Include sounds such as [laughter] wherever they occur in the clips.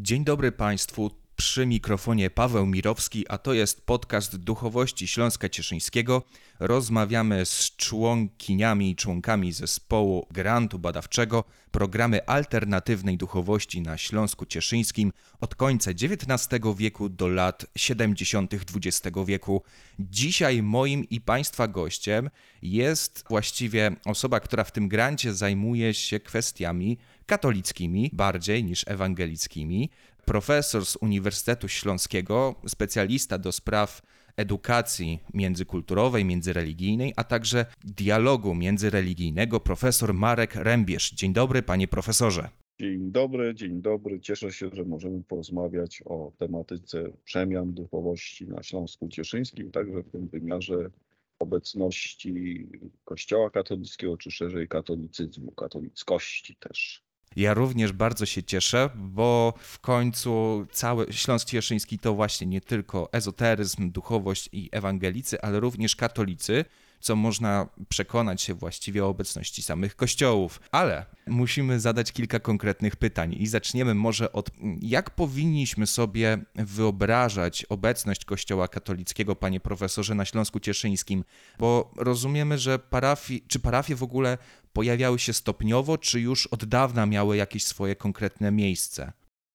Dzień dobry Państwu. Przy mikrofonie Paweł Mirowski, a to jest podcast Duchowości Śląska Cieszyńskiego. Rozmawiamy z członkiniami i członkami zespołu grantu badawczego programy alternatywnej duchowości na Śląsku Cieszyńskim od końca XIX wieku do lat 70. XX wieku. Dzisiaj moim i Państwa gościem jest właściwie osoba, która w tym grancie zajmuje się kwestiami katolickimi bardziej niż ewangelickimi profesor z Uniwersytetu Śląskiego, specjalista do spraw edukacji międzykulturowej, międzyreligijnej, a także dialogu międzyreligijnego, profesor Marek Rębierz. Dzień dobry, panie profesorze. Dzień dobry, dzień dobry. Cieszę się, że możemy porozmawiać o tematyce przemian duchowości na Śląsku Cieszyńskim, także w tym wymiarze obecności Kościoła katolickiego, czy szerzej katolicyzmu, katolickości też. Ja również bardzo się cieszę, bo w końcu cały Śląsk Cieszyński to właśnie nie tylko ezoteryzm, duchowość i ewangelicy, ale również katolicy, co można przekonać się właściwie o obecności samych kościołów. Ale musimy zadać kilka konkretnych pytań i zaczniemy może od jak powinniśmy sobie wyobrażać obecność Kościoła katolickiego, panie profesorze, na Śląsku Cieszyńskim, bo rozumiemy, że parafii, czy parafie w ogóle pojawiały się stopniowo, czy już od dawna miały jakieś swoje konkretne miejsce?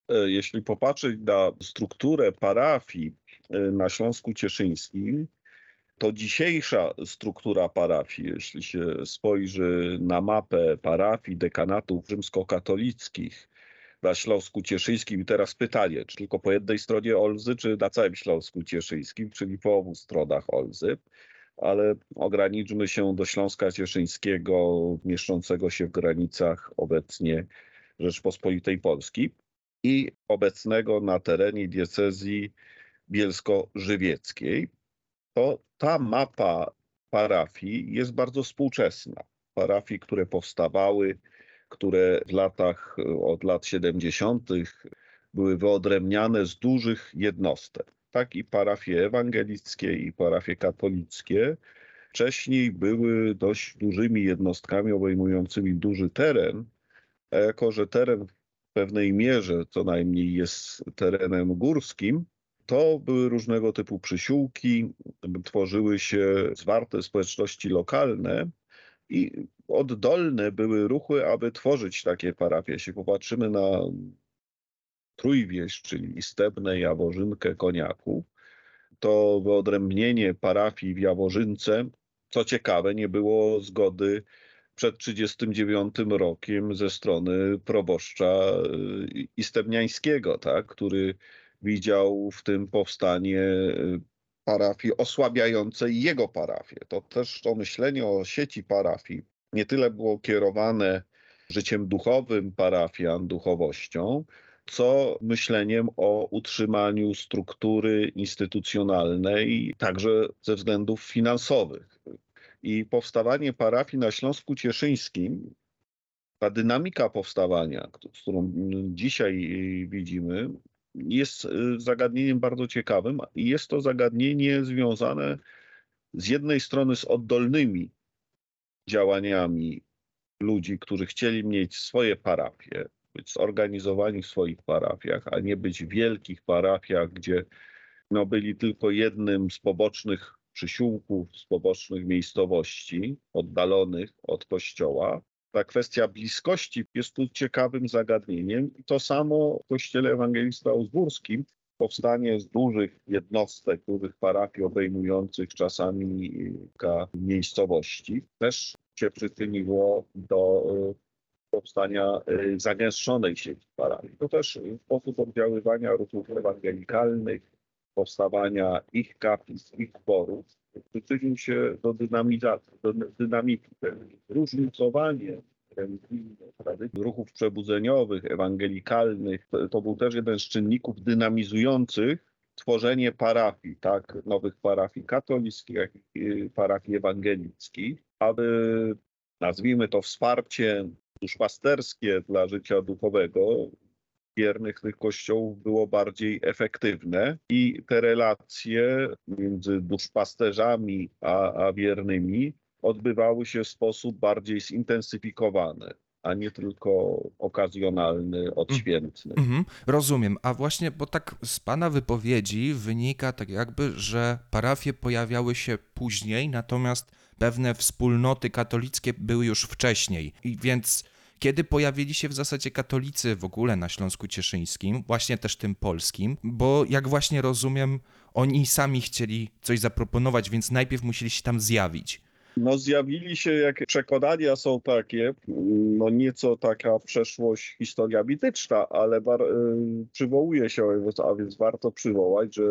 E, jeśli popatrzeć na strukturę parafii e, na Śląsku Cieszyńskim, to dzisiejsza struktura parafii, jeśli się spojrzy na mapę parafii dekanatów rzymskokatolickich na Śląsku Cieszyńskim i teraz pytanie, czy tylko po jednej stronie Olzy, czy na całym Śląsku Cieszyńskim, czyli po obu stronach Olzy, ale ograniczmy się do Śląska Cieszyńskiego, mieszczącego się w granicach obecnie Rzeczpospolitej Polski i obecnego na terenie diecezji bielsko-żywieckiej to ta mapa parafii jest bardzo współczesna. Parafii, które powstawały, które w latach, od lat 70. były wyodrębniane z dużych jednostek. Tak i parafie ewangelickie, i parafie katolickie wcześniej były dość dużymi jednostkami obejmującymi duży teren, a jako że teren w pewnej mierze co najmniej jest terenem górskim, to były różnego typu przysiłki, tworzyły się zwarte społeczności lokalne i oddolne były ruchy, aby tworzyć takie parafie. Jeśli popatrzymy na Trójwieś, czyli Istebne, Jaworzynkę, Koniaków, to wyodrębnienie parafii w Jaworzynce, co ciekawe, nie było zgody przed 1939 rokiem ze strony proboszcza y, istebniańskiego, tak, który widział w tym powstanie y, parafii osłabiającej jego parafię. To też to myślenie o sieci parafii nie tyle było kierowane życiem duchowym parafian, duchowością, co myśleniem o utrzymaniu struktury instytucjonalnej, także ze względów finansowych. I powstawanie parafii na Śląsku Cieszyńskim, ta dynamika powstawania, którą dzisiaj widzimy, jest y, zagadnieniem bardzo ciekawym jest to zagadnienie związane z jednej strony z oddolnymi działaniami ludzi, którzy chcieli mieć swoje parafie, być zorganizowani w swoich parafiach, a nie być w wielkich parafiach, gdzie no, byli tylko jednym z pobocznych przysiłków, z pobocznych miejscowości oddalonych od kościoła ta kwestia bliskości jest tu ciekawym zagadnieniem. I to samo w Kościele Ewangelista Uzburskim powstanie z dużych jednostek, dużych parafii obejmujących czasami kilka miejscowości też się przyczyniło do e, powstania e, zagęszczonej sieci parafii. To też sposób oddziaływania ruchów ewangelikalnych, powstawania ich kaplic, ich zborów przyczynił się do dynamizacji, do dynamiki. Różnicowanie ruchów przebudzeniowych, ewangelikalnych, to był też jeden z czynników dynamizujących tworzenie parafii, tak, nowych parafii katolickich, jak i parafii ewangelickich, aby, nazwijmy to wsparcie duszpasterskie dla życia duchowego wiernych tych kościołów było bardziej efektywne i te relacje między duszpasterzami a, a wiernymi odbywały się w sposób bardziej zintensyfikowany. a nie tylko okazjonalny, odświętny. Mhm, rozumiem. A właśnie, bo tak z Pana wypowiedzi wynika tak jakby, że parafie pojawiały się później, natomiast pewne wspólnoty katolickie były już wcześniej. I więc kiedy pojawili się w zasadzie katolicy w ogóle na Śląsku Cieszyńskim, właśnie też tym polskim, bo jak właśnie rozumiem, oni sami chcieli coś zaproponować, więc najpierw musieli się tam zjawić. No zjawili się, jak przekonania są takie, no nieco taka przeszłość, historia mityczna, ale bar, y, przywołuje się, a więc warto przywołać, że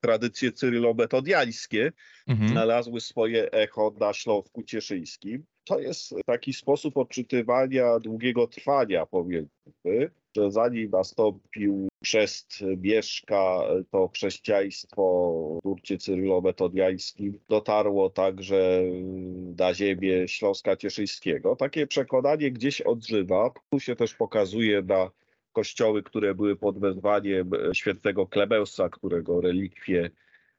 tradycje cyrylo-metodiańskie Mhm. znalazły swoje echo na Śląsku Cieszyńskim. To jest taki sposób odczytywania długiego trwania, powiedzmy, że zanim nastąpił chrzest Mieszka, to chrześcijaństwo w nurcie cyrylo-metodiańskim dotarło także na ziemię Śląska Cieszyńskiego. Takie przekonanie gdzieś odżywa. Tu się też pokazuje na kościoły, które były pod wezwaniem świętego Klebeusa, którego relikwie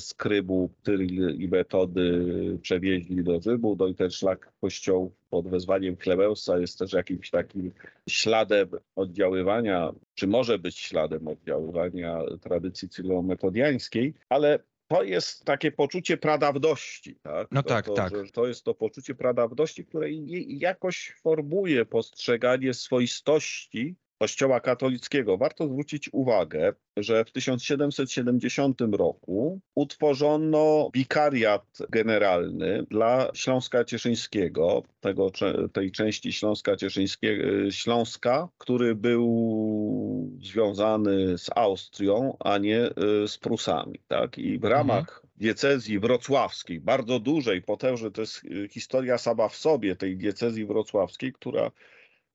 z Krymu Tyryl i Metody przewieźli do Rzymu. No i ten szlak kościołów pod wezwaniem Klebeusa jest też jakimś takim śladem oddziaływania, czy może być śladem oddziaływania tradycji cyrylo-metodiańskiej, ale to jest takie poczucie pradawności. Tak? No to, tak, to, tak. To jest to poczucie pradawności, które jakoś formuje postrzeganie swoistości Kościoła katolickiego. Warto zwrócić uwagę, że w 1770 roku utworzono wikariat generalny dla Śląska Cieszyńskiego, tego, tej części Śląska Cieszyńskiego, Śląska, który był związany z Austrią, a nie y, z Prusami. Tak? I w ramach diecezji wrocławskiej, bardzo dużej, potężnej, to jest y, historia sama w sobie tej diecezji wrocławskiej, która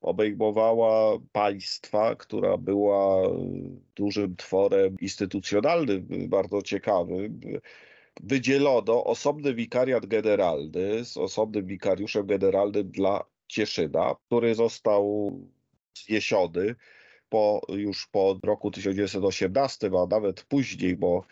obejmowała państwa, która była dużym tworem instytucjonalnym, bardzo ciekawym. Wydzielono osobny wikariat generalny z osobnym wikariuszem generalnym dla Cieszyna, który został zniesiony po, już po roku 1918, a nawet później, bo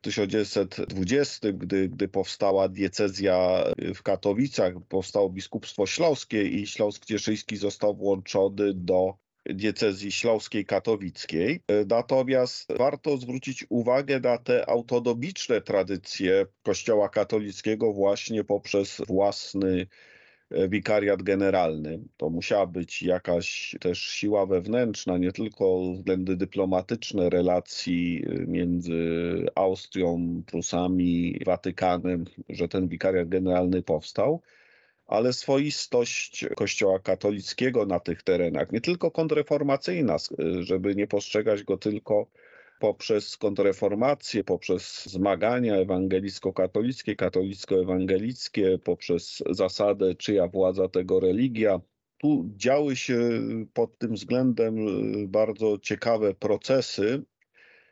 1920, gdy, gdy powstała diecezja w Katowicach, powstało biskupstwo śląskie i Śląsk Cieszyński został włączony do diecezji śląskiej katowickiej. Natomiast warto zwrócić uwagę na te autonomiczne tradycje Kościoła katolickiego właśnie poprzez własny e, wikariat generalny. To musiała być jakaś też siła wewnętrzna, nie tylko względy dyplomatyczne relacji e, między Austrią, Prusami, Watykanem, że ten wikariat generalny powstał, ale swoistość Kościoła katolickiego na tych terenach, nie tylko kontrreformacyjna, e, żeby nie postrzegać go tylko poprzez kontrreformację, poprzez zmagania ewangelicko-katolickie, katolicko-ewangelickie, poprzez zasadę czyja władza tego religia. Tu działy się pod tym względem y, bardzo ciekawe procesy,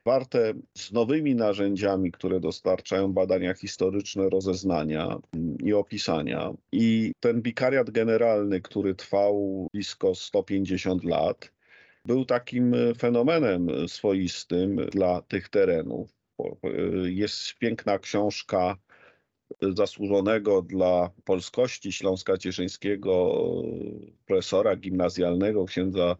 warte z nowymi narzędziami, które dostarczają badania historyczne, rozeznania i opisania. I ten wikariat generalny, który trwał blisko 150 lat, był takim fenomenem swoistym dla tych terenów. Jest piękna książka zasłużonego dla polskości Śląska Cieszyńskiego profesora gimnazjalnego, księdza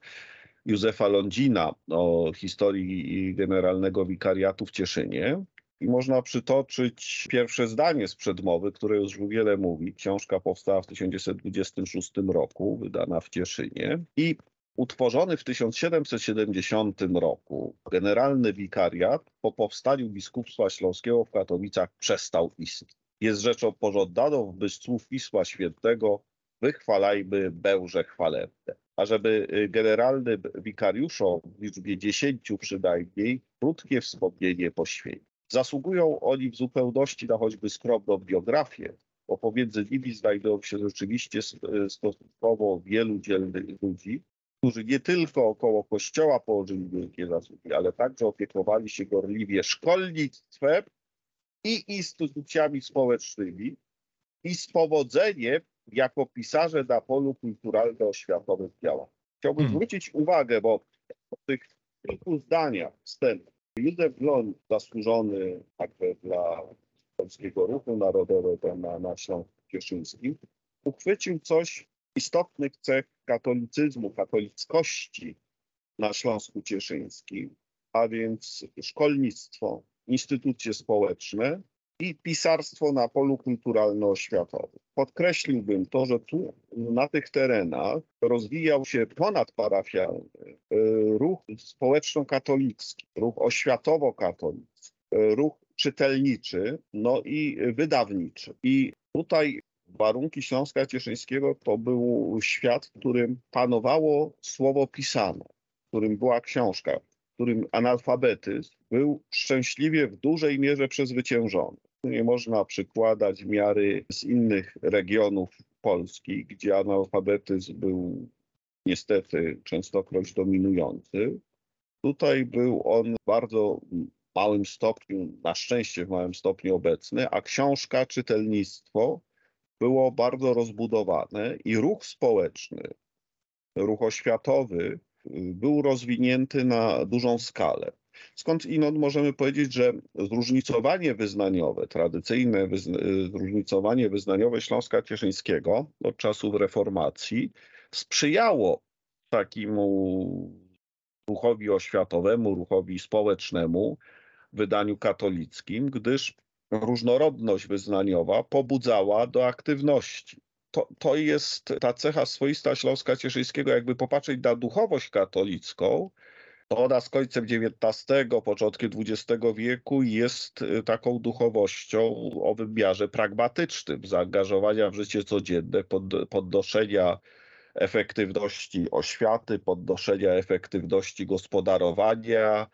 Józefa Lądzina o historii Generalnego Wikariatu w Cieszynie. I można przytoczyć pierwsze zdanie z przedmowy, które już wiele mówi. Książka powstała w 1926 roku, wydana w Cieszynie. I utworzony w 1770 roku generalny wikariat po powstaniu biskupstwa śląskiego w Katowicach przestał istnieć. Jest rzeczą pożądaną, by słów Pisma Świętego wychwalajmy Bełże chwalebne. A żeby y, generalnym wikariuszom w liczbie dziesięciu przynajmniej krótkie wspomnienie poświęcić. Zasługują oni w zupełności na choćby skromną biografię, bo pomiędzy nimi znajdują się rzeczywiście stosunkowo wielu dzielnych ludzi, którzy nie tylko około kościoła położyli wielkie zasługi, ale także opiekowali się gorliwie szkolnictwem i instytucjami społecznymi i z powodzeniem jako pisarze na polu kulturalno-oświatowym działa. Chciałbym Hmm. zwrócić uwagę, bo w tych kilku zdaniach wstępu Józef Gloń zasłużony także dla polskiego ruchu narodowego na, na Śląsku Cieszyńskim uchwycił coś istotnych cech katolicyzmu, katolickości na Śląsku Cieszyńskim, a więc szkolnictwo, instytucje społeczne i pisarstwo na polu kulturalno-oświatowym. Podkreśliłbym to, że tu na tych terenach rozwijał się ponadparafialny e, ruch społeczno-katolicki, ruch oświatowo-katolicki, e, ruch czytelniczy, no i wydawniczy. I tutaj warunki Śląska Cieszyńskiego to był świat, w którym panowało słowo pisane, w którym była książka, w którym analfabetyzm był szczęśliwie w dużej mierze przezwyciężony. Nie można przykładać miary z innych regionów Polski, gdzie analfabetyzm był niestety częstokroć dominujący. Tutaj był on bardzo małym stopniu, na szczęście w małym stopniu obecny, a książka, czytelnictwo było bardzo rozbudowane i ruch społeczny, ruch oświatowy był rozwinięty na dużą skalę. Skąd inąd możemy powiedzieć, że zróżnicowanie wyznaniowe, tradycyjne wyzna zróżnicowanie wyznaniowe Śląska Cieszyńskiego od czasów reformacji sprzyjało takiemu ruchowi oświatowemu, ruchowi społecznemu, wydaniu katolickim, gdyż różnorodność wyznaniowa pobudzała do aktywności. To, to jest ta cecha swoista Śląska Cieszyńskiego, jakby popatrzeć na duchowość katolicką, to ona z końcem XIX, początkiem XX wieku jest y, taką duchowością o wymiarze pragmatycznym, zaangażowania w życie codzienne, pod, podnoszenia efektywności oświaty, podnoszenia efektywności gospodarowania.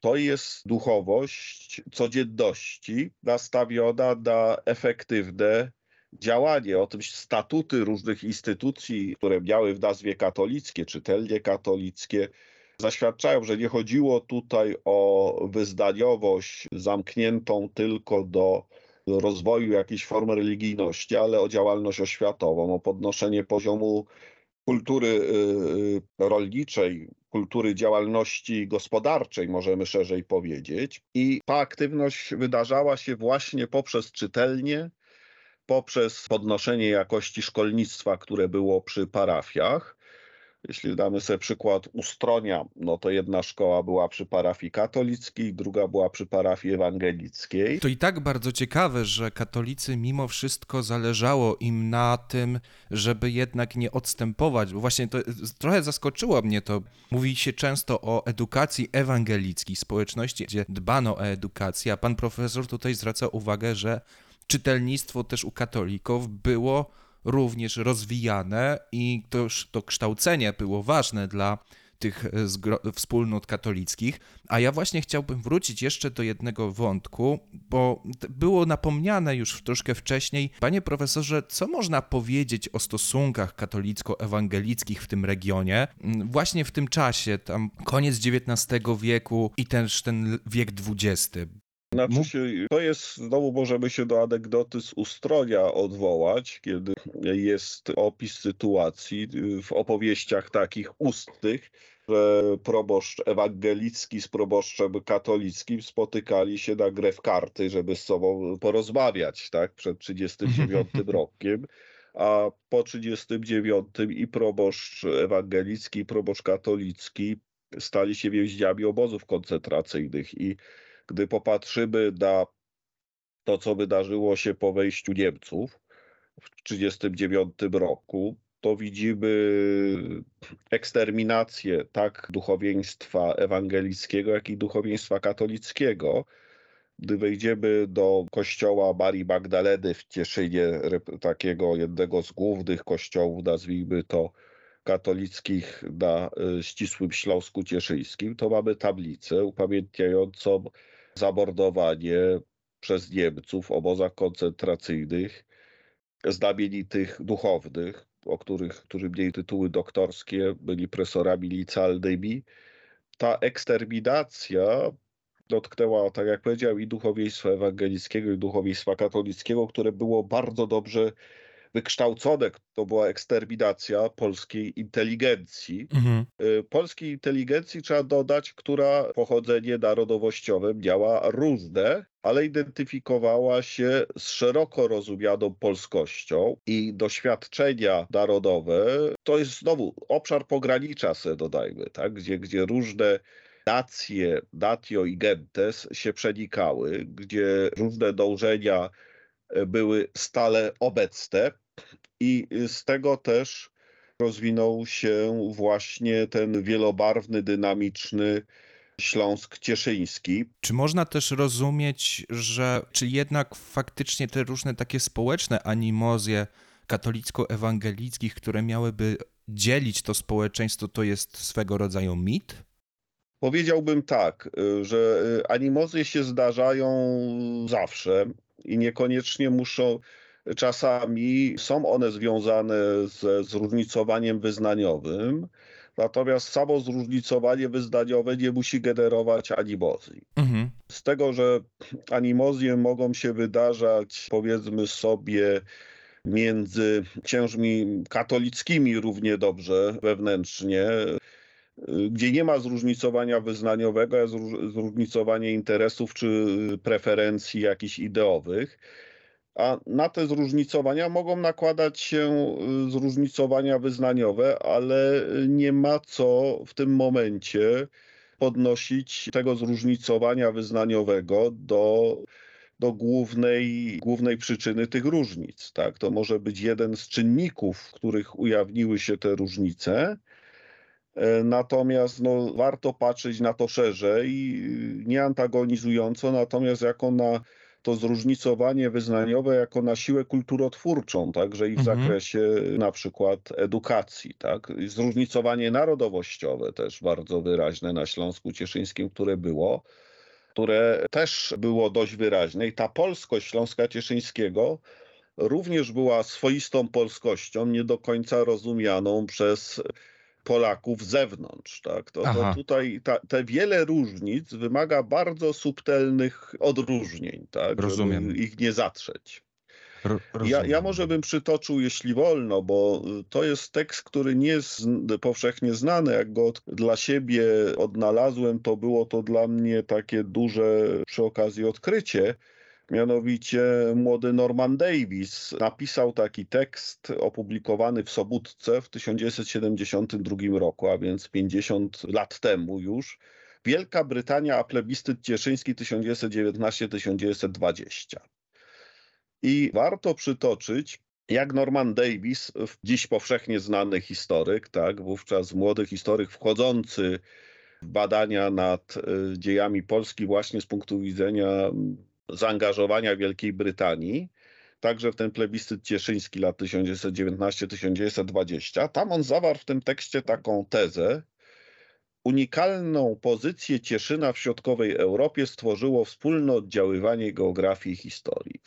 To jest duchowość codzienności nastawiona na efektywne działanie. O tym statuty różnych instytucji, które miały w nazwie katolickie, czytelnie katolickie, zaświadczają, że nie chodziło tutaj o wyzdaniowość zamkniętą tylko do rozwoju jakiejś formy religijności, ale o działalność oświatową, o podnoszenie poziomu kultury y, y, rolniczej, kultury działalności gospodarczej, możemy szerzej powiedzieć. I ta aktywność wydarzała się właśnie poprzez czytelnie, poprzez podnoszenie jakości szkolnictwa, które było przy parafiach. Jeśli damy sobie przykład Ustronia, no to jedna szkoła była przy parafii katolickiej, druga była przy parafii ewangelickiej. To i tak bardzo ciekawe, że katolicy mimo wszystko zależało im na tym, żeby jednak nie odstępować, bo właśnie to trochę zaskoczyło mnie to. Mówi się często o edukacji ewangelickiej społeczności, gdzie dbano o edukację, a pan profesor tutaj zwraca uwagę, że czytelnictwo też u katolików było również rozwijane i to, to kształcenie było ważne dla tych e, wspólnot katolickich. A ja właśnie chciałbym wrócić jeszcze do jednego wątku, bo było napomniane już troszkę wcześniej. Panie profesorze, co można powiedzieć o stosunkach katolicko-ewangelickich w tym regionie, mm, właśnie w tym czasie, tam koniec XIX wieku i też ten wiek XX? Znaczy się, to jest, znowu możemy się do anegdoty z Ustronia odwołać, kiedy jest opis sytuacji y, w opowieściach takich ustnych, że proboszcz ewangelicki z proboszczem katolickim spotykali się na grę w karty, żeby z sobą porozmawiać, tak, przed 39 [laughs] rokiem. A po 39 i proboszcz ewangelicki, i proboszcz katolicki stali się więźniami obozów koncentracyjnych i gdy popatrzymy na to, co wydarzyło się po wejściu Niemców w 1939 roku, to widzimy eksterminację tak duchowieństwa ewangelickiego, jak i duchowieństwa katolickiego. Gdy wejdziemy do kościoła Marii Magdaleny w Cieszynie, takiego jednego z głównych kościołów, nazwijmy to katolickich na y, ścisłym Śląsku Cieszyńskim, to mamy tablicę upamiętniającą zamordowanie przez Niemców w obozach koncentracyjnych znamienitych duchownych, o których, którzy mieli tytuły doktorskie, byli profesorami licealnymi. Ta eksterminacja dotknęła, tak jak powiedział, i duchowieństwa ewangelickiego, i duchowieństwa katolickiego, które było bardzo dobrze wykształcone, to była eksterminacja polskiej inteligencji. Mhm. Y, Polskiej inteligencji trzeba dodać, która pochodzenie narodowościowe miała różne, ale identyfikowała się z szeroko rozumianą polskością i doświadczenia narodowe to jest znowu obszar pogranicza, se dodajmy, tak? gdzie, gdzie różne nacje, natio i gentes się przenikały, gdzie różne dążenia były stale obecne i z tego też rozwinął się właśnie ten wielobarwny, dynamiczny Śląsk Cieszyński. Czy można też rozumieć, że czy jednak faktycznie te różne takie społeczne animozje katolicko-ewangelickich, które miałyby dzielić to społeczeństwo, to jest swego rodzaju mit? Powiedziałbym tak, y, że y, animozje się zdarzają zawsze i niekoniecznie muszą, czasami są one związane ze zróżnicowaniem wyznaniowym, natomiast samo zróżnicowanie wyznaniowe nie musi generować animozji. Mhm. Z tego, że animozje mogą się wydarzać, powiedzmy sobie, między księżmi katolickimi równie dobrze wewnętrznie, gdzie nie ma zróżnicowania wyznaniowego, jest zróżnicowanie interesów czy preferencji jakichś ideowych. A na te zróżnicowania mogą nakładać się zróżnicowania wyznaniowe, ale nie ma co w tym momencie podnosić tego zróżnicowania wyznaniowego do, do głównej, głównej przyczyny tych różnic. Tak? To może być jeden z czynników, w których ujawniły się te różnice. E, Natomiast no, warto patrzeć na to szerzej, nie antagonizująco, natomiast jako na to zróżnicowanie wyznaniowe, jako na siłę kulturotwórczą, także i w Mhm. zakresie na przykład edukacji. Tak? Zróżnicowanie narodowościowe też bardzo wyraźne na Śląsku Cieszyńskim, które było, które też było dość wyraźne i ta polskość Śląska Cieszyńskiego również była swoistą polskością, nie do końca rozumianą przez Polaków z zewnątrz. Tak? To, to tutaj ta, te wiele różnic wymaga bardzo subtelnych odróżnień, tak? Rozumiem. żeby ich nie zatrzeć. Ja, ja może bym przytoczył, jeśli wolno, bo y, to jest tekst, który nie jest powszechnie znany. Jak go dla siebie odnalazłem, to było to dla mnie takie duże przy okazji odkrycie. Mianowicie młody Norman Davis napisał taki tekst opublikowany w Sobótce w 1972 roku, a więc 50 lat temu już. Wielka Brytania, a plebiscyt cieszyński 1919-1920. I warto przytoczyć, jak Norman Davis, dziś powszechnie znany historyk, tak, wówczas młody historyk wchodzący w badania nad y, dziejami Polski właśnie z punktu widzenia zaangażowania Wielkiej Brytanii, także w ten plebiscyt cieszyński lat 1919-1920. Tam on zawarł w tym tekście taką tezę, Unikalną pozycję Cieszyna w środkowej Europie stworzyło wspólne oddziaływanie geografii i historii.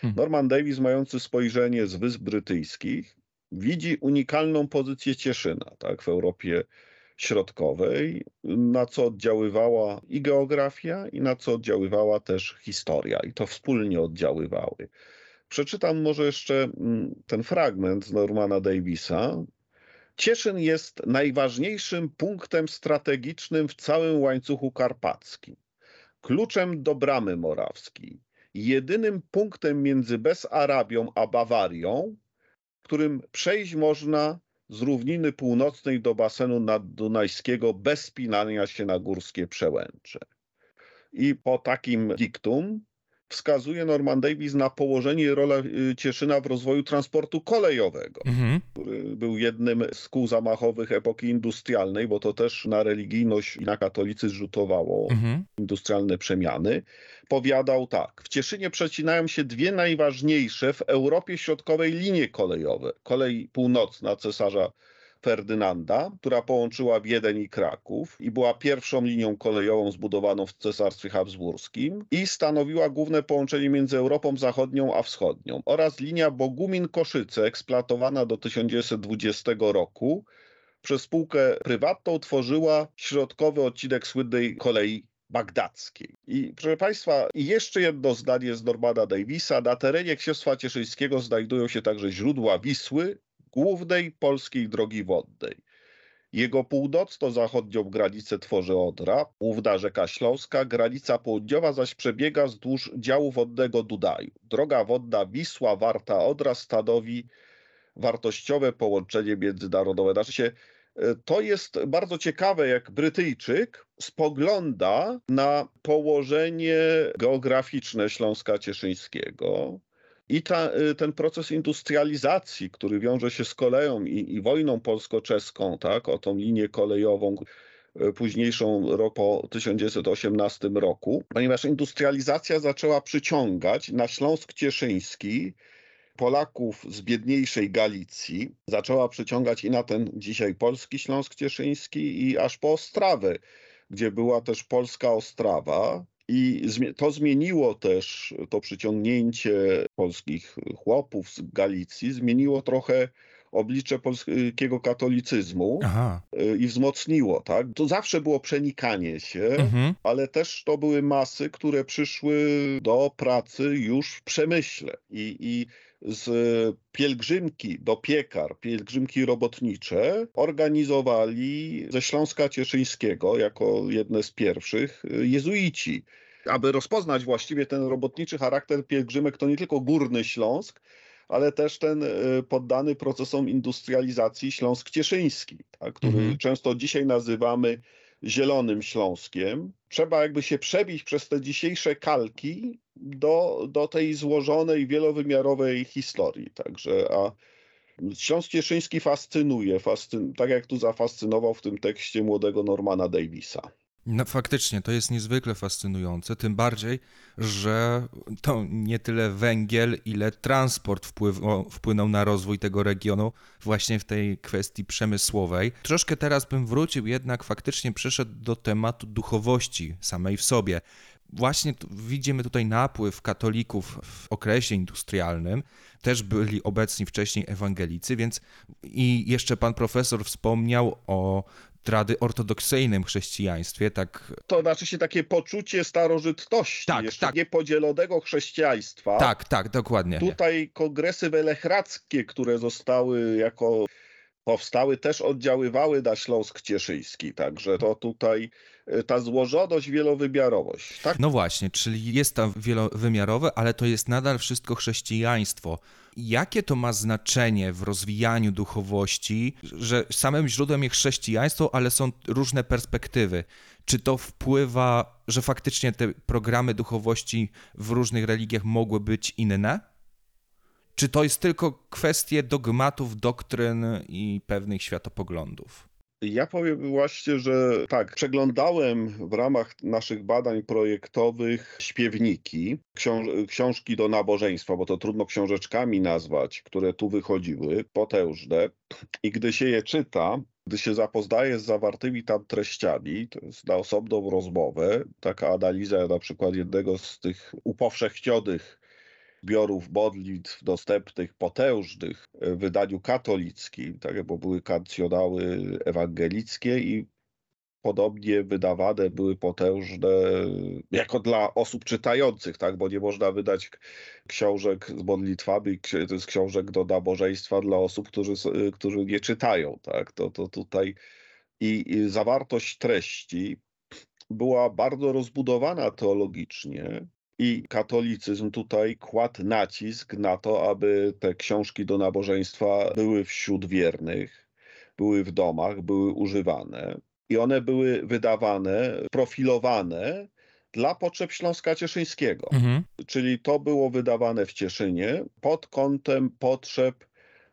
Hmm. Norman Davis, mający spojrzenie z Wysp Brytyjskich, widzi unikalną pozycję Cieszyna tak, w Europie Środkowej, na co oddziaływała i geografia, i na co oddziaływała też historia, i to wspólnie oddziaływały. Przeczytam może jeszcze mm, ten fragment z Normana Davisa. Cieszyn jest najważniejszym punktem strategicznym w całym łańcuchu karpackim, kluczem do bramy morawskiej, jedynym punktem między Besarabią a Bawarią, którym przejść można z równiny północnej do basenu naddunajskiego bez spinania się na górskie przełęcze. I po takim diktum wskazuje Norman Davis na położenie i rolę y, Cieszyna w rozwoju transportu kolejowego Mhm. który był jednym z kół zamachowych epoki industrialnej, bo to też na religijność i na katolicyzm rzutowało Mhm. industrialne przemiany, powiadał tak. W Cieszynie przecinają się dwie najważniejsze w Europie Środkowej linie kolejowe. Kolej północna cesarza Ferdynanda, która połączyła Wiedeń i Kraków i była pierwszą linią kolejową zbudowaną w Cesarstwie Habsburskim i stanowiła główne połączenie między Europą Zachodnią a Wschodnią oraz linia Bogumin-Koszyce eksploatowana do 1920 roku przez spółkę prywatną tworzyła środkowy odcinek słynnej kolei bagdackiej. I proszę Państwa, jeszcze jedno zdanie z Normana Davisa. Na terenie Księstwa Cieszyńskiego znajdują się także źródła Wisły, głównej polskiej drogi wodnej. Jego północno-zachodnią granicę tworzy Odra, główna rzeka Śląska, granica południowa zaś przebiega wzdłuż działu wodnego Dunaju. Droga wodna Wisła-Warta-Odra stanowi wartościowe połączenie międzynarodowe. Znaczy się, e, to jest bardzo ciekawe, jak Brytyjczyk spogląda na położenie geograficzne Śląska Cieszyńskiego i ta, y, ten proces industrializacji, który wiąże się z koleją i, i wojną polsko-czeską, tak, o tą linię kolejową, y, późniejszą po 1918 roku, ponieważ industrializacja zaczęła przyciągać na Śląsk Cieszyński Polaków z biedniejszej Galicji, zaczęła przyciągać i na ten dzisiaj polski Śląsk Cieszyński i aż po Ostrawę, gdzie była też polska Ostrawa, i to zmieniło też to przyciągnięcie polskich chłopów z Galicji, zmieniło trochę oblicze polskiego katolicyzmu Aha. Y, i wzmocniło, tak? To zawsze było przenikanie się, mhm. ale też to były masy, które przyszły do pracy już w przemyśle i, i z pielgrzymki do piekar, pielgrzymki robotnicze organizowali ze Śląska Cieszyńskiego jako jedne z pierwszych y, jezuici. Aby rozpoznać właściwie ten robotniczy charakter pielgrzymek, to nie tylko Górny Śląsk, ale też ten y, poddany procesom industrializacji Śląsk Cieszyński, tak, który mhm. często dzisiaj nazywamy Zielonym Śląskiem. Trzeba jakby się przebić przez te dzisiejsze kalki do, do tej złożonej, wielowymiarowej historii. Także, a Śląsk Cieszyński fascynuje, fascyn, tak jak tu zafascynował w tym tekście młodego Normana Davisa. No faktycznie, to jest niezwykle fascynujące, tym bardziej, że to nie tyle węgiel, ile transport wpływ, wpłynął na rozwój tego regionu właśnie w tej kwestii przemysłowej. Troszkę teraz bym wrócił, jednak faktycznie przyszedł do tematu duchowości samej w sobie. Właśnie widzimy tutaj napływ katolików w okresie industrialnym, też byli obecni wcześniej ewangelicy, więc i jeszcze pan profesor wspomniał o trady ortodoksyjnym chrześcijaństwie, tak... To znaczy się takie poczucie starożytności, tak, jeszcze tak. niepodzielonego chrześcijaństwa. Tak, tak, dokładnie. Tutaj kongresy welechradzkie, które zostały jako powstały, też oddziaływały na Śląsk Cieszyński, także to tutaj ta złożoność, wielowymiarowość. Tak? No właśnie, czyli jest tam wielowymiarowe, ale to jest nadal wszystko chrześcijaństwo. Jakie to ma znaczenie w rozwijaniu duchowości, że samym źródłem jest chrześcijaństwo, ale są różne perspektywy? Czy to wpływa, że faktycznie te programy duchowości w różnych religiach mogły być inne? Czy to jest tylko kwestie dogmatów, doktryn i pewnych światopoglądów? Ja powiem właśnie, że tak, przeglądałem w ramach naszych badań projektowych śpiewniki, książ książki do nabożeństwa, bo to trudno książeczkami nazwać, które tu wychodziły, potężne. I gdy się je czyta, gdy się zapoznaje z zawartymi tam treściami, to jest na osobną rozmowę, taka analiza na przykład jednego z tych upowszechnionych zbiorów modlitw dostępnych, potężnych w wydaniu katolickim, tak, bo były kancjonały ewangelickie i podobnie wydawane były potężne jako dla osób czytających, tak, bo nie można wydać książek z modlitwami, to jest książek do nabożeństwa dla osób, którzy, którzy nie czytają, tak, to, to tutaj i, i zawartość treści była bardzo rozbudowana teologicznie, i katolicyzm tutaj kładł nacisk na to, aby te książki do nabożeństwa były wśród wiernych, były w domach, były używane. I one były wydawane, profilowane dla potrzeb Śląska Cieszyńskiego. Mhm. Czyli to było wydawane w Cieszynie pod kątem potrzeb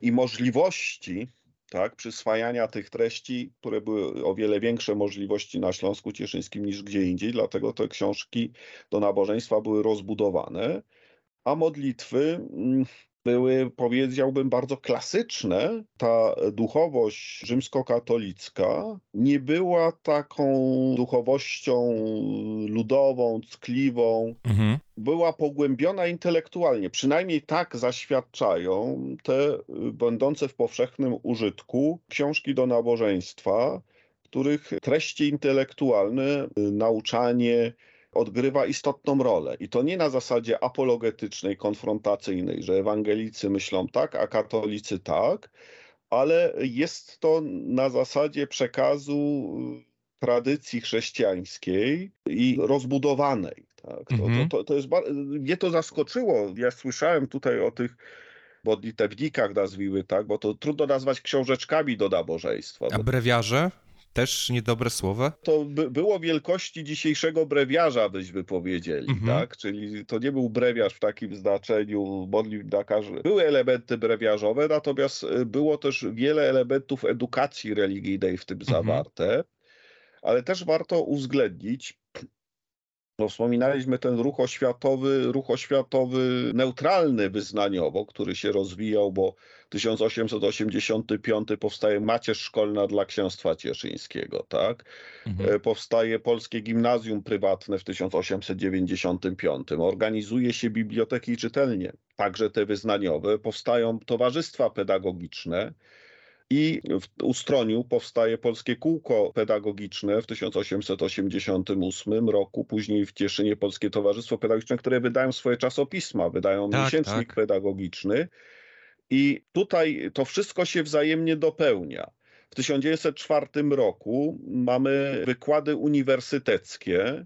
i możliwości tak, przyswajania tych treści, które były o wiele większe możliwości na Śląsku Cieszyńskim niż gdzie indziej, dlatego te książki do nabożeństwa były rozbudowane, a modlitwy mm, były, powiedziałbym, bardzo klasyczne. Ta duchowość rzymskokatolicka nie była taką duchowością ludową, ckliwą. Mhm. Była pogłębiona intelektualnie. Przynajmniej tak zaświadczają te będące w powszechnym użytku książki do nabożeństwa których treści intelektualne, y, nauczanie odgrywa istotną rolę. I to nie na zasadzie apologetycznej, konfrontacyjnej, że ewangelicy myślą tak, a katolicy tak, ale jest to na zasadzie przekazu y, tradycji chrześcijańskiej i rozbudowanej. Tak? To, Mhm. to, to, to jest, mnie to zaskoczyło. Ja słyszałem tutaj o tych modlitewnikach, nazwijmy tak, bo to trudno nazwać książeczkami do nabożeństwa. A brewiarze? Też niedobre słowo? to by, było wielkości dzisiejszego brewiarza, byśmy powiedzieli, Mhm. tak? Czyli to nie był brewiarz w takim znaczeniu modlitw każdy. Były elementy brewiarzowe, natomiast y, było też wiele elementów edukacji religijnej w tym Mhm. zawarte, ale też warto uwzględnić, bo wspominaliśmy ten ruch oświatowy, ruch oświatowy neutralny wyznaniowo, który się rozwijał, bo 1885 powstaje Macierz Szkolna dla Księstwa Cieszyńskiego, tak? Mhm. E, Powstaje Polskie Gimnazjum Prywatne w 1895. Organizuje się biblioteki i czytelnie, także te wyznaniowe. Powstają towarzystwa pedagogiczne. I w Ustroniu powstaje Polskie Kółko Pedagogiczne w 1888 roku, później w Cieszynie Polskie Towarzystwo Pedagogiczne, które wydają swoje czasopisma, wydają Tak, miesięcznik tak. pedagogiczny. I tutaj to wszystko się wzajemnie dopełnia. W 1904 roku mamy wykłady uniwersyteckie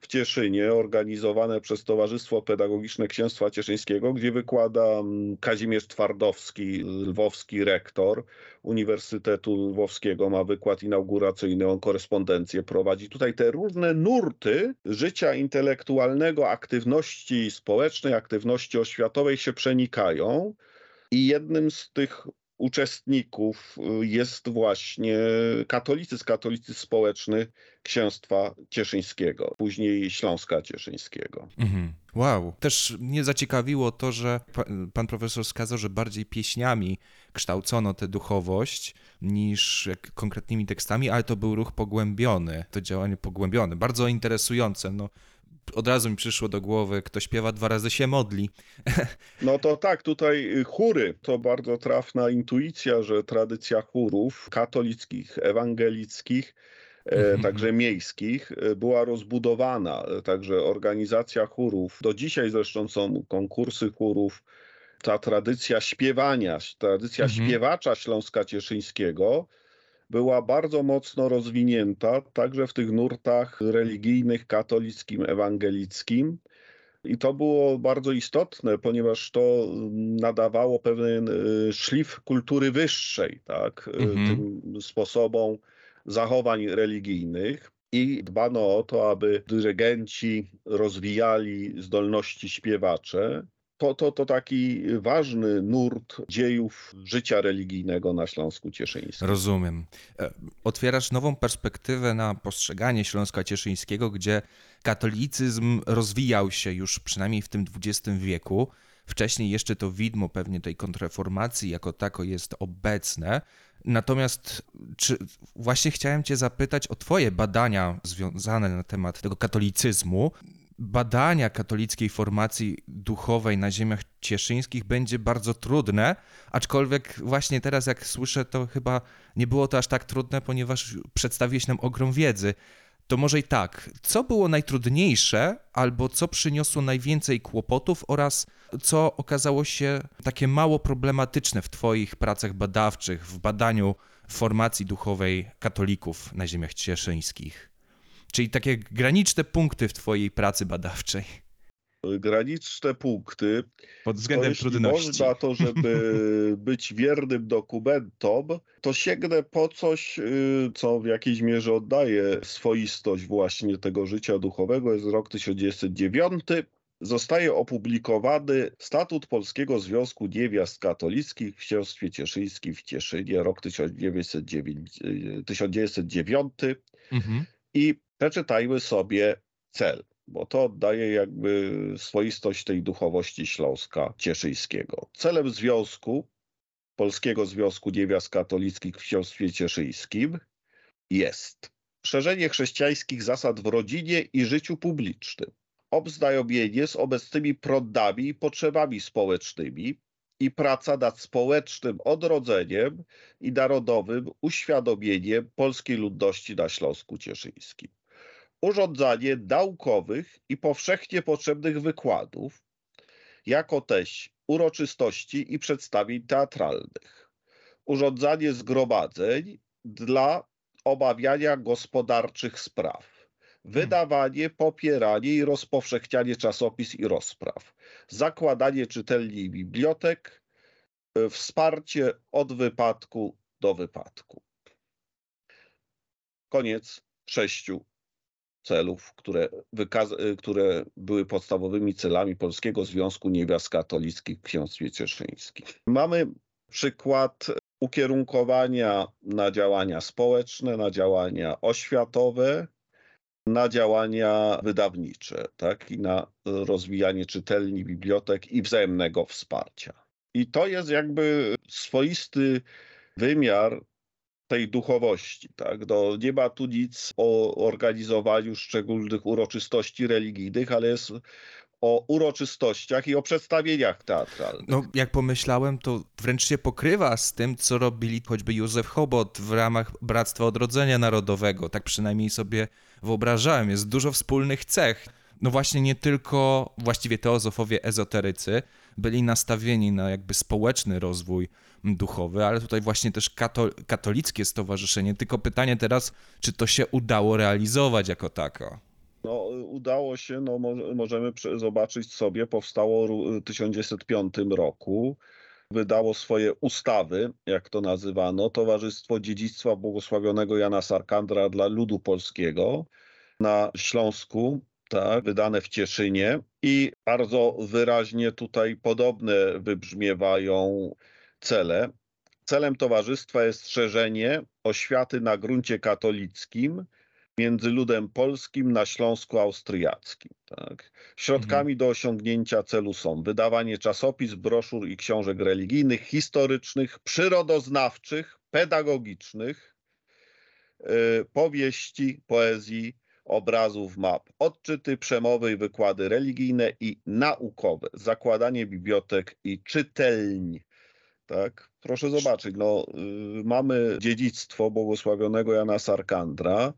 w Cieszynie, organizowane przez Towarzystwo Pedagogiczne Księstwa Cieszyńskiego, gdzie wykłada mm, Kazimierz Twardowski, lwowski rektor Uniwersytetu Lwowskiego, ma wykład inauguracyjny, on korespondencję prowadzi. Tutaj te różne nurty życia intelektualnego, aktywności społecznej, aktywności oświatowej się przenikają. I jednym z tych uczestników y, jest właśnie katolicyzm, katolicyzm społeczny Księstwa Cieszyńskiego, później Śląska Cieszyńskiego. Mhm. Wow. Też mnie zaciekawiło to, że pa, pan profesor wskazał, że bardziej pieśniami kształcono tę duchowość niż konkretnymi tekstami, ale to był ruch pogłębiony, to działanie pogłębione, bardzo interesujące. No, od razu mi przyszło do głowy, kto śpiewa dwa razy się modli. [laughs] No to tak, tutaj chóry to bardzo trafna intuicja, że tradycja chórów katolickich, ewangelickich, e, Mhm. także miejskich, e, była rozbudowana. Także organizacja chórów, do dzisiaj zresztą są konkursy chórów, ta tradycja śpiewania, tradycja Mhm. śpiewacza Śląska Cieszyńskiego była bardzo mocno rozwinięta, także w tych nurtach religijnych, katolickim, ewangelickim. I to było bardzo istotne, ponieważ to nadawało pewien y, szlif kultury wyższej, tak, y, Mhm. tym sposobom zachowań religijnych. I dbano o to, aby dyrygenci rozwijali zdolności śpiewacze. To, to, to taki ważny nurt dziejów życia religijnego na Śląsku Cieszyńskim. Rozumiem. E, Otwierasz nową perspektywę na postrzeganie Śląska Cieszyńskiego, gdzie katolicyzm rozwijał się już przynajmniej w tym XX wieku. Wcześniej jeszcze to widmo pewnie tej kontrreformacji jako tako jest obecne. Natomiast czy właśnie chciałem Cię zapytać o Twoje badania związane na temat tego katolicyzmu. Badania katolickiej formacji duchowej na ziemiach cieszyńskich będzie bardzo trudne, aczkolwiek właśnie teraz jak słyszę, to chyba nie było to aż tak trudne, ponieważ przedstawiłeś nam ogrom wiedzy. To może i tak, co było najtrudniejsze, albo co przyniosło najwięcej kłopotów oraz co okazało się takie mało problematyczne w Twoich pracach badawczych, w badaniu formacji duchowej katolików na ziemiach cieszyńskich? Czyli takie graniczne punkty w Twojej pracy badawczej. Graniczne punkty. Pod To względem jeśli trudności. można to, żeby [laughs] być wiernym dokumentom, to sięgnę po coś, y, co w jakiejś mierze oddaje swoistość właśnie tego życia duchowego. Jest rok 1909. Zostaje opublikowany Statut Polskiego Związku Niewiast Katolickich w Księstwie Cieszyńskim w Cieszynie, rok 1909. y, 1909. Mhm. I przeczytajmy sobie cel, bo to oddaje jakby swoistość tej duchowości Śląska Cieszyńskiego. Celem związku, Polskiego Związku Niewiast Katolickich w Księstwie Cieszyńskim jest szerzenie chrześcijańskich zasad w rodzinie i życiu publicznym, obznajomienie z obecnymi prądami i potrzebami społecznymi, i praca nad społecznym odrodzeniem i narodowym uświadomieniem polskiej ludności na Śląsku Cieszyńskim. Urządzanie naukowych i powszechnie potrzebnych wykładów, jako też uroczystości i przedstawień teatralnych. Urządzanie zgromadzeń dla omawiania gospodarczych spraw wydawanie, popieranie i rozpowszechnianie czasopis i rozpraw, zakładanie czytelni i bibliotek, e, wsparcie od wypadku do wypadku. Koniec sześciu celów, które, e, które były podstawowymi celami Polskiego Związku Niewiast Katolickich w Księstwie Cieszyńskim. Mamy przykład ukierunkowania na działania społeczne, na działania oświatowe, na działania wydawnicze, tak, i na rozwijanie czytelni, bibliotek i wzajemnego wsparcia. I to jest jakby swoisty wymiar tej duchowości. Tak? Do, nie ma tu nic o organizowaniu szczególnych uroczystości religijnych, ale jest o uroczystościach i o przedstawieniach teatralnych. No, jak pomyślałem, to wręcz się pokrywa z tym, co robili choćby Józef Chobot w ramach Bractwa Odrodzenia Narodowego. Tak przynajmniej sobie wyobrażałem. Jest dużo wspólnych cech. No właśnie nie tylko właściwie teozofowie ezoterycy byli nastawieni na jakby społeczny rozwój duchowy, ale tutaj właśnie też kato katolickie stowarzyszenie. Tylko pytanie teraz, czy to się udało realizować jako tako? No, udało się, no, możemy zobaczyć sobie, powstało w 1905 roku, wydało swoje ustawy, jak to nazywano, Towarzystwo Dziedzictwa Błogosławionego Jana Sarkandra dla ludu polskiego na Śląsku, tak, wydane w Cieszynie i bardzo wyraźnie tutaj podobne wybrzmiewają cele. Celem towarzystwa jest szerzenie oświaty na gruncie katolickim, między ludem polskim na Śląsku Austriackim. Tak. Środkami mhm. do osiągnięcia celu są wydawanie czasopis, broszur i książek religijnych, historycznych, przyrodoznawczych, pedagogicznych, yy, powieści, poezji, obrazów, map, odczyty, przemowy i wykłady religijne i naukowe, zakładanie bibliotek i czytelni. Tak? Proszę zobaczyć, no, yy, mamy dziedzictwo błogosławionego Jana Sarkandra,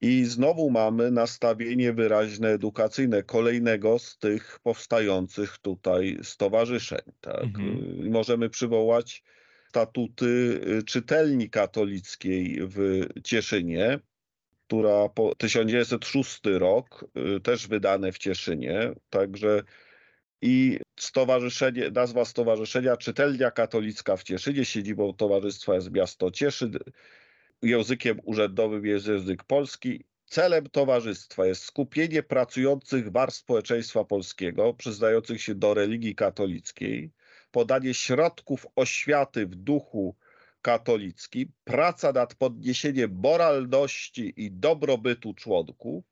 i znowu mamy nastawienie wyraźne edukacyjne kolejnego z tych powstających tutaj stowarzyszeń. Tak? Mhm. Możemy przywołać statuty y, czytelni katolickiej w Cieszynie, która po 1906 rok, y, też wydane w Cieszynie, także i stowarzyszenie, nazwa stowarzyszenia Czytelnia Katolicka w Cieszynie, siedzibą towarzystwa jest miasto Cieszyn, językiem urzędowym jest język polski. Celem towarzystwa jest skupienie pracujących warstw społeczeństwa polskiego, przyznających się do religii katolickiej, podanie środków oświaty w duchu katolickim, praca nad podniesieniem moralności i dobrobytu członków,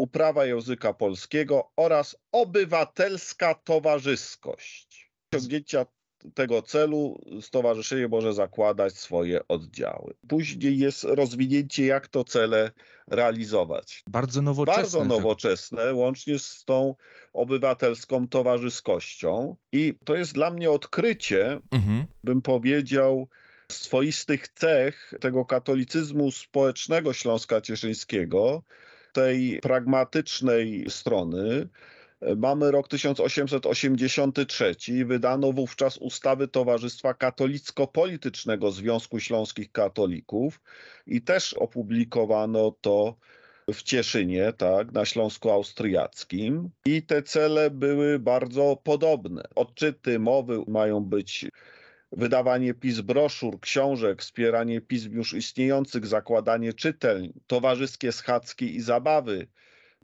uprawa języka polskiego oraz obywatelska towarzyskość. Osiągnięcia tego celu stowarzyszenie może zakładać swoje oddziały. Później jest rozwinięcie, jak to cele realizować. Bardzo nowoczesne. Bardzo nowoczesne, łącznie z tą obywatelską towarzyskością. I to jest dla mnie odkrycie, mhm. bym powiedział, swoistych cech tego katolicyzmu społecznego Śląska Cieszyńskiego, tej pragmatycznej strony, Mamy rok 1883 i wydano wówczas ustawy Towarzystwa Katolicko-Politycznego Związku Śląskich Katolików i też opublikowano to w Cieszynie, tak, na Śląsku Austriackim. I te cele były bardzo podobne. Odczyty, mowy mają być wydawanie pism broszur, książek, wspieranie pism już istniejących, zakładanie czytelń, towarzyskie schadzki i zabawy,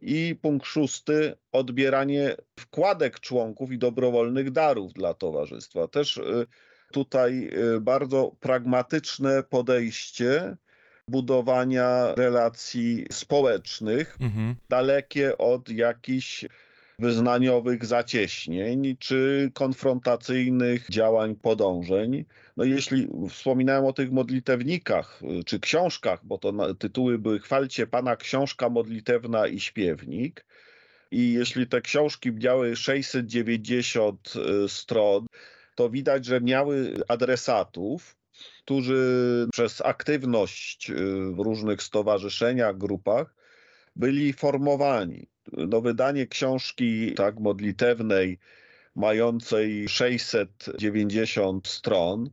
i punkt szósty, odbieranie wkładek członków i dobrowolnych darów dla towarzystwa. Też y, tutaj y, bardzo pragmatyczne podejście budowania relacji społecznych, mhm. dalekie od jakichś wyznaniowych zacieśnień czy konfrontacyjnych działań, podążeń. No jeśli wspominałem o tych modlitewnikach y, czy książkach, bo to tytuły były Chwalcie Pana Książka Modlitewna i Śpiewnik, i jeśli te książki miały 690 y, stron, to widać, że miały adresatów, którzy przez aktywność w różnych stowarzyszeniach, grupach byli formowani. No, wydanie książki tak modlitewnej, mającej 690 stron,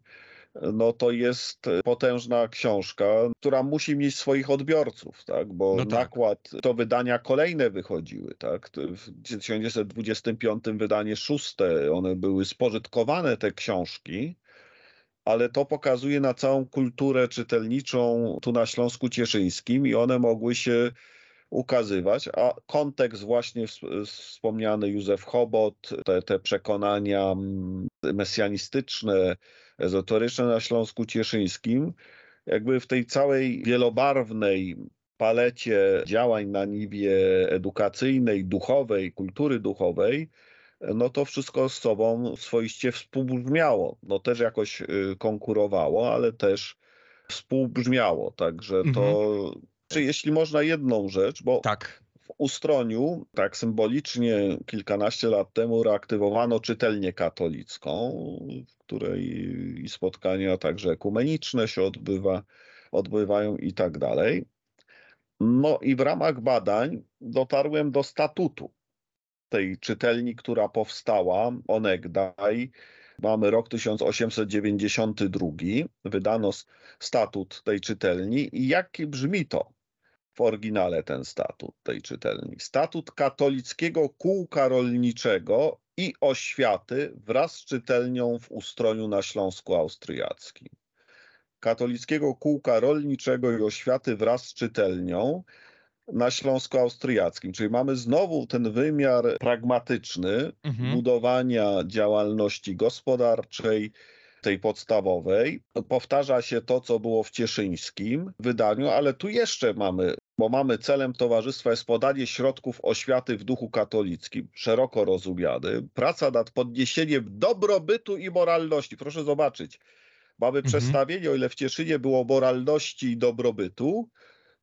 no to jest potężna książka, która musi mieć swoich odbiorców, tak? bo No tak. nakład, to wydania kolejne wychodziły, tak? W 1925 wydanie szóste, one były spożytkowane, te książki, ale to pokazuje na całą kulturę czytelniczą tu na Śląsku Cieszyńskim i one mogły się ukazywać, a kontekst właśnie ws- wspomniany Józef Chobot, te, te przekonania mm, mesjanistyczne, ezoteryczne na Śląsku Cieszyńskim, jakby w tej całej wielobarwnej palecie działań na niwie edukacyjnej, duchowej, kultury duchowej, no to wszystko z sobą swoiście współbrzmiało. No też jakoś y, konkurowało, ale też współbrzmiało. Także to, czy jeśli można jedną rzecz, bo Tak. w Ustroniu, tak symbolicznie kilkanaście lat temu reaktywowano czytelnię katolicką, w której i spotkania także ekumeniczne się odbywa, odbywają i tak dalej. No i w ramach badań dotarłem do statutu tej czytelni, która powstała onegdaj. Mamy rok 1892, wydano statut tej czytelni i jak brzmi to w oryginale ten statut tej czytelni? Statut katolickiego kółka rolniczego i oświaty wraz z czytelnią w Ustroniu na Śląsku Austriackim. Katolickiego kółka rolniczego i oświaty wraz z czytelnią na Śląsku Austriackim. Czyli mamy znowu ten wymiar pragmatyczny Mhm. budowania działalności gospodarczej, tej podstawowej. Powtarza się to, co było w cieszyńskim wydaniu, ale tu jeszcze mamy, bo mamy celem towarzystwa jest podanie środków oświaty w duchu katolickim, szeroko rozumiany, praca nad podniesieniem dobrobytu i moralności. Proszę zobaczyć, mamy Mhm. przestawienie, o ile w Cieszynie było moralności i dobrobytu,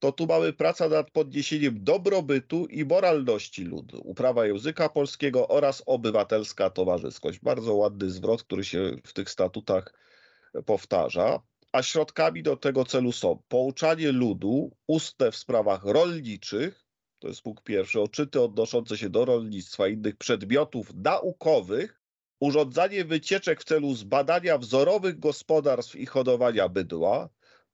to tu mamy praca nad podniesieniem dobrobytu i moralności ludu, uprawa języka polskiego oraz obywatelska towarzyskość. Bardzo ładny zwrot, który się w tych statutach powtarza. A środkami do tego celu są pouczanie ludu ustne w sprawach rolniczych, to jest punkt pierwszy, odczyty odnoszące się do rolnictwa i innych przedmiotów naukowych, urządzanie wycieczek w celu zbadania wzorowych gospodarstw i hodowania bydła,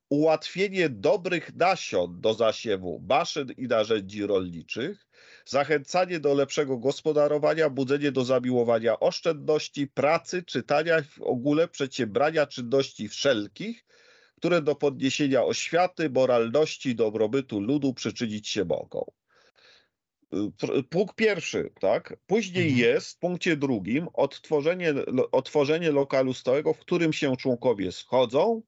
ułatwienie dobrych nasion do zasiewu maszyn i narzędzi rolniczych, zachęcanie do lepszego gospodarowania, budzenie do zamiłowania oszczędności, pracy, czytania w ogóle, przedsiębrania czynności wszelkich, które do podniesienia oświaty, moralności dobrobytu ludu przyczynić się mogą. Pr- Punkt pierwszy, tak? Później Mhm. jest w punkcie drugim odtworzenie, otworzenie lokalu stałego, w którym się członkowie schodzą,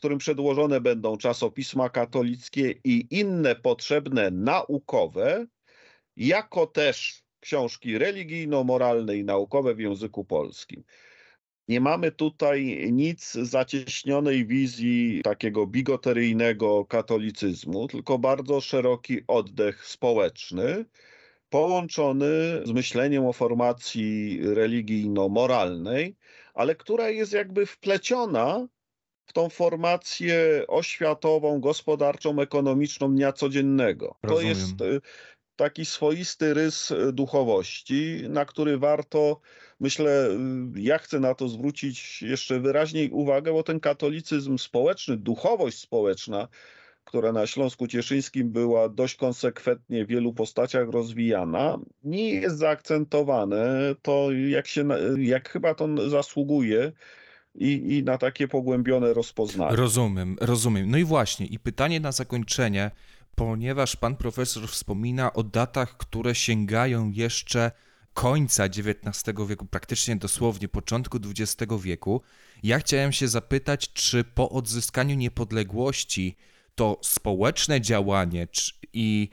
którym przedłożone będą czasopisma katolickie i inne potrzebne naukowe, jako też książki religijno-moralne i naukowe w języku polskim. Nie mamy tutaj nic zacieśnionej wizji takiego bigoteryjnego katolicyzmu, tylko bardzo szeroki oddech społeczny, połączony z myśleniem o formacji religijno-moralnej, ale która jest jakby wpleciona w tą formację oświatową, gospodarczą, ekonomiczną dnia codziennego. To Rozumiem. jest y, taki swoisty rys y, duchowości, na który warto, myślę, y, ja chcę na to zwrócić jeszcze wyraźniej uwagę, bo ten katolicyzm społeczny, duchowość społeczna, która na Śląsku Cieszyńskim była dość konsekwentnie w wielu postaciach rozwijana, nie jest zaakcentowane to, jak, się, jak chyba to zasługuje i, i na takie pogłębione rozpoznanie. Rozumiem, rozumiem. No i właśnie, i pytanie na zakończenie, ponieważ pan profesor wspomina o datach, które sięgają jeszcze końca XIX wieku, praktycznie dosłownie początku XX wieku, ja chciałem się zapytać, czy po odzyskaniu niepodległości to społeczne działanie i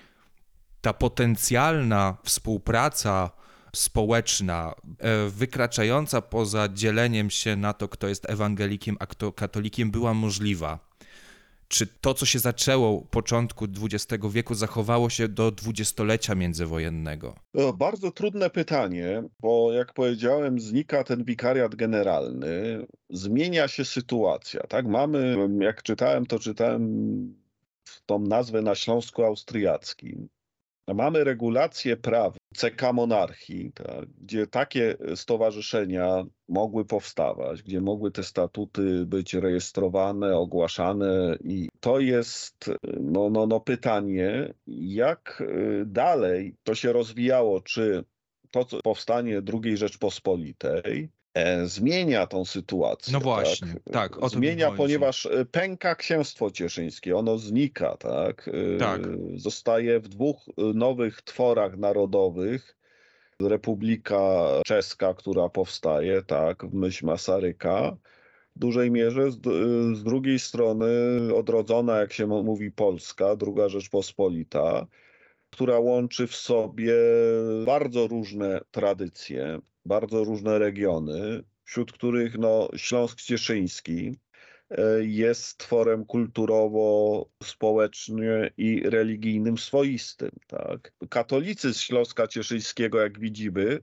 ta potencjalna współpraca społeczna, e, wykraczająca poza dzieleniem się na to, kto jest ewangelikiem, a kto katolikiem, była możliwa. Czy to, co się zaczęło początku XX wieku, zachowało się do dwudziestolecia międzywojennego? To bardzo trudne pytanie, bo jak powiedziałem, znika ten wikariat generalny, zmienia się sytuacja. Tak, mamy, jak czytałem, to czytałem tą nazwę na Śląsku Austriackim. Mamy regulacje praw CK Monarchii, tak, gdzie takie stowarzyszenia mogły powstawać, gdzie mogły te statuty być rejestrowane, ogłaszane i to jest no, no, no pytanie, jak y, dalej to się rozwijało, czy to co powstanie II Rzeczpospolitej zmienia tą sytuację. No właśnie, tak, tak Zmienia, ponieważ e, pęka księstwo cieszyńskie, ono znika, tak? E, tak. Zostaje w dwóch nowych tworach narodowych. Republika Czeska, która powstaje, tak, w myśl Masaryka, w dużej mierze. Z, z drugiej strony odrodzona, jak się mówi, Polska, druga Rzeczpospolita, która łączy w sobie bardzo różne tradycje, bardzo różne regiony, wśród których no, Śląsk Cieszyński e, jest tworem kulturowo, społecznie i religijnym swoistym. Tak? Katolicyzm Śląska Cieszyńskiego, jak widzimy,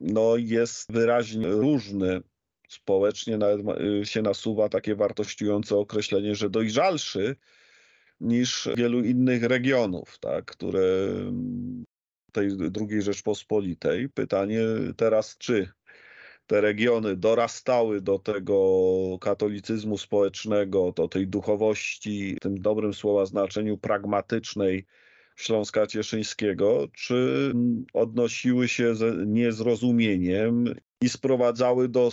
no, jest wyraźnie różny. Społecznie nawet się nasuwa takie wartościujące określenie, że dojrzalszy niż wielu innych regionów, tak, które tej drugiej Rzeczpospolitej. Pytanie teraz, czy te regiony dorastały do tego katolicyzmu społecznego, do tej duchowości, w tym dobrym słowa znaczeniu pragmatycznej Śląska Cieszyńskiego, czy odnosiły się z niezrozumieniem i sprowadzały do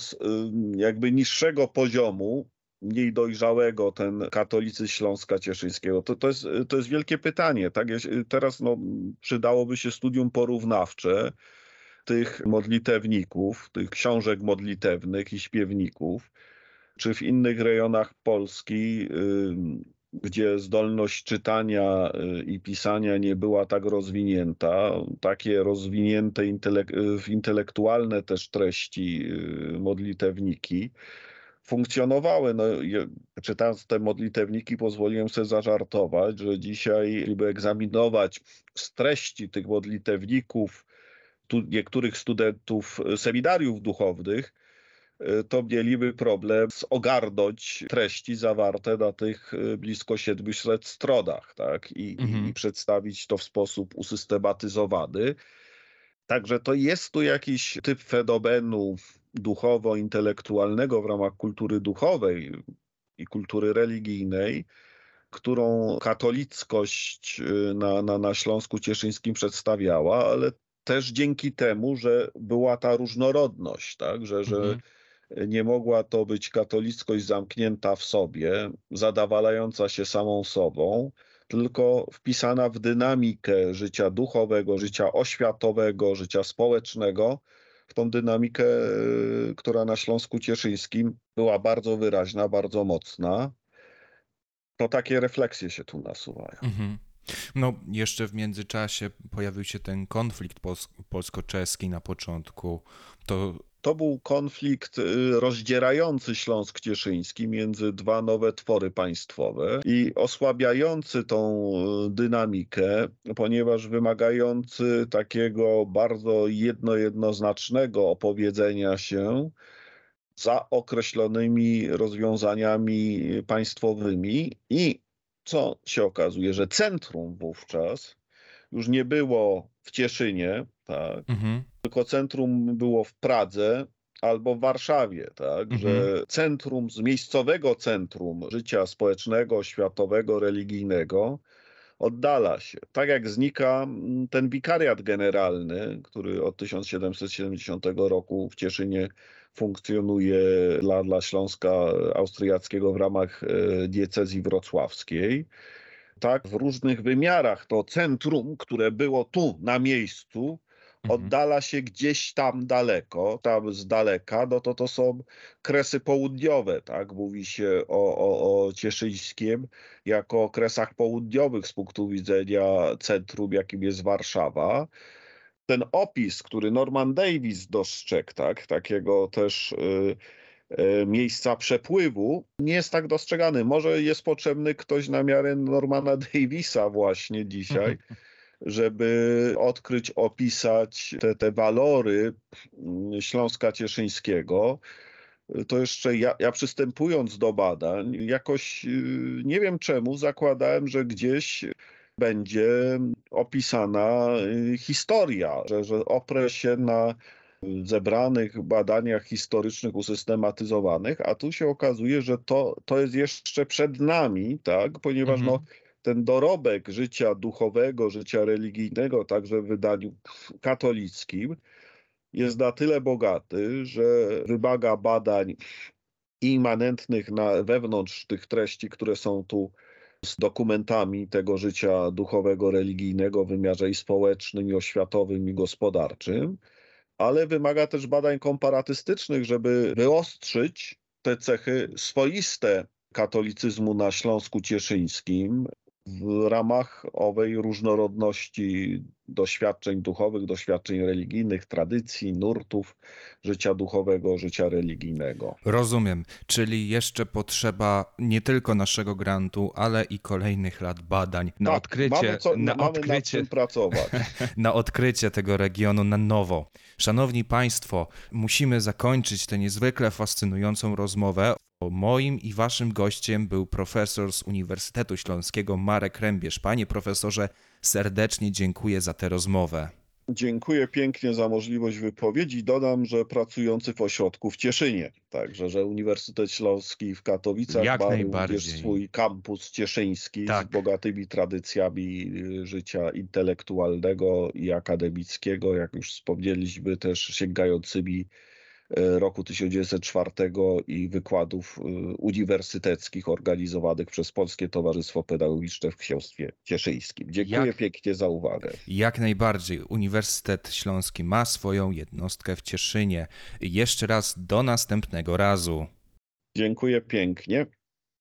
jakby niższego poziomu mniej dojrzałego ten katolicyzm Śląska Cieszyńskiego? To, to, jest, to jest wielkie pytanie. Tak? Teraz no, przydałoby się studium porównawcze tych modlitewników, tych książek modlitewnych i śpiewników, czy w innych rejonach Polski, gdzie zdolność czytania y, i pisania nie była tak rozwinięta, takie rozwinięte intelek w intelektualne też treści y, modlitewniki, funkcjonowały. No, czytając te modlitewniki, pozwoliłem sobie zażartować, że dzisiaj, żeby egzaminować z treści tych modlitewników tu, niektórych studentów seminariów duchownych, y, to mieliby problem ogarnąć treści zawarte na tych y, blisko 700 stronach tak? I, mhm. i przedstawić to w sposób usystematyzowany. Także to jest tu jakiś typ fenomenu duchowo-intelektualnego w ramach kultury duchowej i kultury religijnej, którą katolickość y, na, na, na Śląsku Cieszyńskim przedstawiała, ale też dzięki temu, że była ta różnorodność, tak? że, że mhm. nie mogła to być katolickość zamknięta w sobie, zadawalająca się samą sobą, tylko wpisana w dynamikę życia duchowego, życia oświatowego, życia społecznego, w tą dynamikę, e, która na Śląsku Cieszyńskim była bardzo wyraźna, bardzo mocna. To takie refleksje się tu nasuwają. Mhm. No, jeszcze w międzyczasie pojawił się ten konflikt polsko-czeski na początku. To to był konflikt y, rozdzierający Śląsk Cieszyński między dwa nowe twory państwowe i osłabiający tą y, dynamikę, ponieważ wymagający takiego bardzo jedno-jednoznacznego opowiedzenia się za określonymi rozwiązaniami państwowymi i co się okazuje, że centrum wówczas już nie było w Cieszynie, tak, mhm tylko centrum było w Pradze albo w Warszawie, tak, mhm. że centrum, z miejscowego centrum życia społecznego, światowego, religijnego oddala się. Tak jak znika mm, ten wikariat generalny, który od 1770 roku w Cieszynie funkcjonuje dla, dla Śląska Austriackiego w ramach e, diecezji wrocławskiej. Tak, w różnych wymiarach to centrum, które było tu na miejscu. Oddala się gdzieś tam daleko, tam z daleka, no to to są kresy południowe, tak? Mówi się o, o, o Cieszyńskiem jako kresach południowych z punktu widzenia centrum, jakim jest Warszawa. Ten opis, który Norman Davis dostrzegł, tak? Takiego też y, e, miejsca przepływu, nie jest tak dostrzegany. Może jest potrzebny ktoś na miarę Normana Davisa właśnie [laughs] dzisiaj, żeby odkryć, opisać te, te walory mm, Śląska Cieszyńskiego. To jeszcze ja, ja przystępując do badań, jakoś y, nie wiem czemu zakładałem, że gdzieś będzie opisana y, historia, że, że oprę się na zebranych badaniach historycznych usystematyzowanych, a tu się okazuje, że to, to jest jeszcze przed nami, tak? ponieważ Mhm. no, ten dorobek życia duchowego, życia religijnego, także w wydaniu katolickim, jest na tyle bogaty, że wymaga badań immanentnych na, wewnątrz tych treści, które są tu z dokumentami tego życia duchowego, religijnego w wymiarze i społecznym, i oświatowym, i gospodarczym, ale wymaga też badań komparatystycznych, żeby wyostrzyć te cechy swoiste katolicyzmu na Śląsku Cieszyńskim w ramach owej różnorodności doświadczeń duchowych, doświadczeń religijnych, tradycji, nurtów życia duchowego, życia religijnego. Rozumiem, czyli jeszcze potrzeba nie tylko naszego grantu, ale i kolejnych lat badań na tak, odkrycie, mamy, co, na mamy nad odkrycie czym pracować. [laughs] na odkrycie tego regionu na nowo. Szanowni Państwo, musimy zakończyć tę niezwykle fascynującą rozmowę. Moim i Waszym gościem był profesor z Uniwersytetu Śląskiego Marek Rębierz. Panie profesorze, serdecznie dziękuję za tę rozmowę. Dziękuję pięknie za możliwość wypowiedzi. Dodam, że pracujący w ośrodku w Cieszynie, także że Uniwersytet Śląski w Katowicach Jak ma najbardziej. również swój kampus cieszyński Tak. z bogatymi tradycjami y, życia intelektualnego i akademickiego, jak już wspomnieliśmy, też sięgającymi roku 1904 i wykładów y, uniwersyteckich organizowanych przez Polskie Towarzystwo Pedagogiczne w Księstwie Cieszyńskim. Dziękuję Jak- pięknie za uwagę. Jak najbardziej. Uniwersytet Śląski ma swoją jednostkę w Cieszynie. Jeszcze raz do następnego razu. Dziękuję pięknie.